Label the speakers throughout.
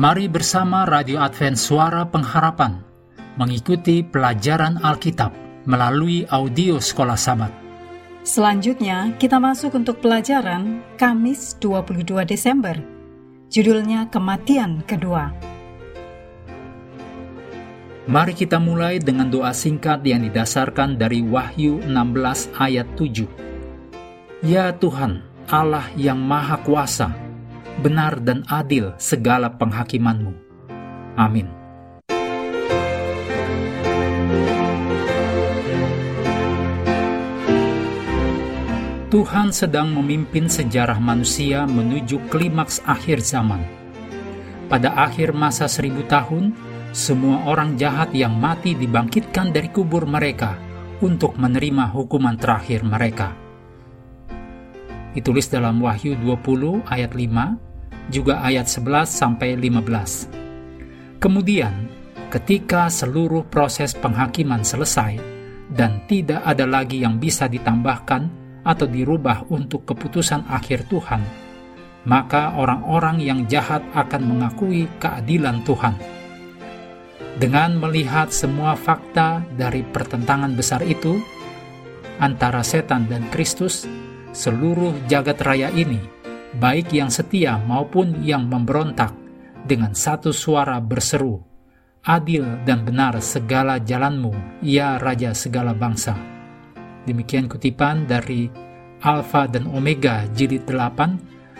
Speaker 1: Mari bersama Radio Advent Suara Pengharapan mengikuti pelajaran Alkitab melalui audio Sekolah Sabat.
Speaker 2: Selanjutnya, kita masuk untuk pelajaran Kamis 22 Desember. Judulnya Kematian Kedua.
Speaker 1: Mari kita mulai dengan doa singkat yang didasarkan dari Wahyu 16 ayat 7. Ya Tuhan, Allah yang Maha Kuasa, benar dan adil segala penghakimanmu. Amin. Tuhan sedang memimpin sejarah manusia menuju klimaks akhir zaman. Pada akhir masa seribu tahun, semua orang jahat yang mati dibangkitkan dari kubur mereka untuk menerima hukuman terakhir mereka. Ditulis dalam Wahyu 20 ayat 5, juga ayat 11 sampai 15. Kemudian, ketika seluruh proses penghakiman selesai dan tidak ada lagi yang bisa ditambahkan atau dirubah untuk keputusan akhir Tuhan, maka orang-orang yang jahat akan mengakui keadilan Tuhan. Dengan melihat semua fakta dari pertentangan besar itu antara setan dan Kristus, seluruh jagat raya ini, baik yang setia maupun yang memberontak, dengan satu suara berseru, "Adil dan benar segala jalanmu, ya Raja segala bangsa." Demikian kutipan dari Alfa dan Omega jilid 8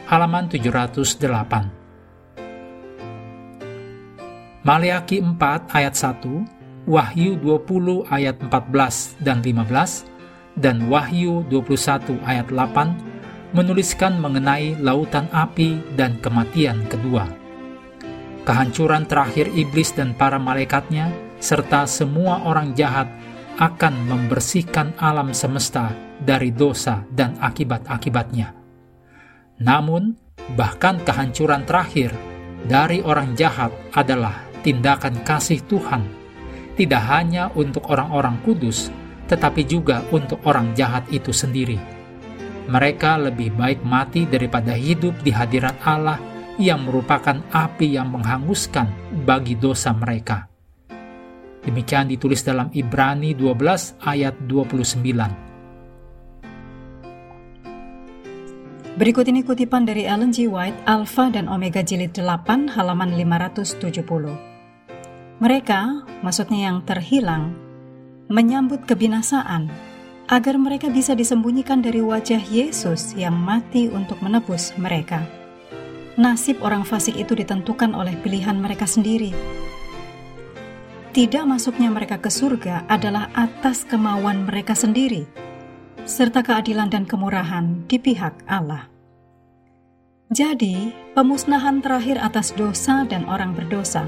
Speaker 1: halaman 708. Maliaki 4 ayat 1, Wahyu 20 ayat 14 dan 15, dan Wahyu 21 ayat 8 menuliskan mengenai lautan api dan kematian kedua. Kehancuran terakhir iblis dan para malaikatnya serta semua orang jahat akan membersihkan alam semesta dari dosa dan akibat-akibatnya. Namun, bahkan kehancuran terakhir dari orang jahat adalah tindakan kasih Tuhan, tidak hanya untuk orang-orang kudus, tetapi juga untuk orang jahat itu sendiri. Mereka lebih baik mati daripada hidup di hadirat Allah yang merupakan api yang menghanguskan bagi dosa mereka. Demikian ditulis dalam Ibrani 12 ayat 29.
Speaker 2: Berikut ini kutipan dari Ellen G. White, Alpha dan Omega Jilid 8, halaman 570. Mereka, maksudnya yang terhilang, menyambut kebinasaan, agar mereka bisa disembunyikan dari wajah Yesus yang mati untuk menebus mereka. Nasib orang fasik itu ditentukan oleh pilihan mereka sendiri, tidak masuknya mereka ke surga adalah atas kemauan mereka sendiri, serta keadilan dan kemurahan di pihak Allah. Jadi, pemusnahan terakhir atas dosa dan orang berdosa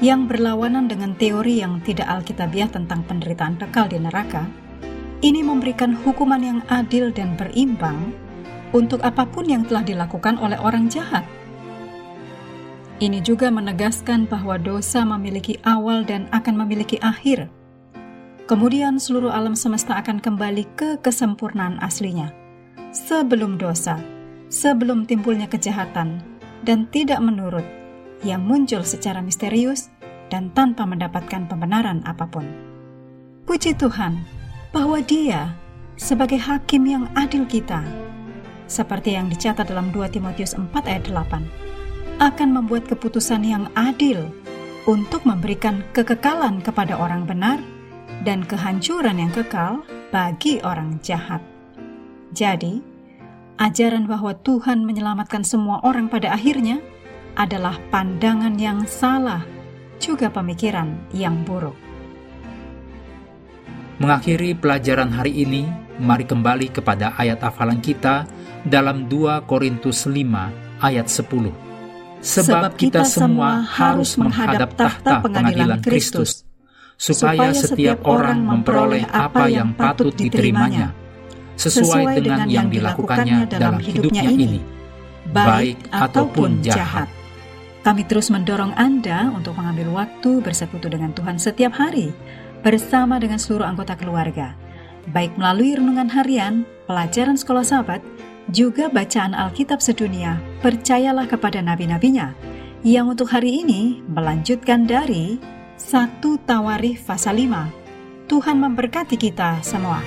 Speaker 2: yang berlawanan dengan teori yang tidak alkitabiah tentang penderitaan kekal di neraka, ini memberikan hukuman yang adil dan berimbang untuk apa pun yang telah dilakukan oleh orang jahat – ini juga menegaskan bahwa dosa memiliki awal dan akan memiliki akhir. Kemudian seluruh alam semesta akan kembali ke kesempurnaan aslinya. Sebelum dosa, sebelum timbulnya kejahatan, dan tidak menurut, yang muncul secara misterius dan tanpa mendapatkan pembenaran apa pun. Puji Tuhan bahwa Dia sebagai hakim yang adil kita, seperti yang dicatat dalam 2 Timotius 4 ayat 8 akan membuat keputusan yang adil untuk memberikan kekekalan kepada orang benar dan kehancuran yang kekal bagi orang jahat. Jadi, ajaran bahwa Tuhan menyelamatkan semua orang pada akhirnya adalah pandangan yang salah, juga pemikiran yang buruk.
Speaker 1: Mengakhiri pelajaran hari ini, mari kembali kepada ayat hafalan kita dalam 2 Korintus 5 ayat 10 sebab kita semua harus menghadap tahta pengadilan Kristus, supaya setiap orang memperoleh apa yang patut diterimanya, sesuai dengan yang dilakukannya dalam hidupnya ini, baik ataupun jahat.
Speaker 2: Kami terus mendorong Anda untuk mengambil waktu bersekutu dengan Tuhan setiap hari, bersama dengan seluruh anggota keluarga, baik melalui renungan harian, pelajaran sekolah sahabat, juga bacaan Alkitab sedunia, percayalah kepada nabi-nabinya yang untuk hari ini melanjutkan dari 1 Tawarikh pasal 5. Tuhan memberkati kita semua.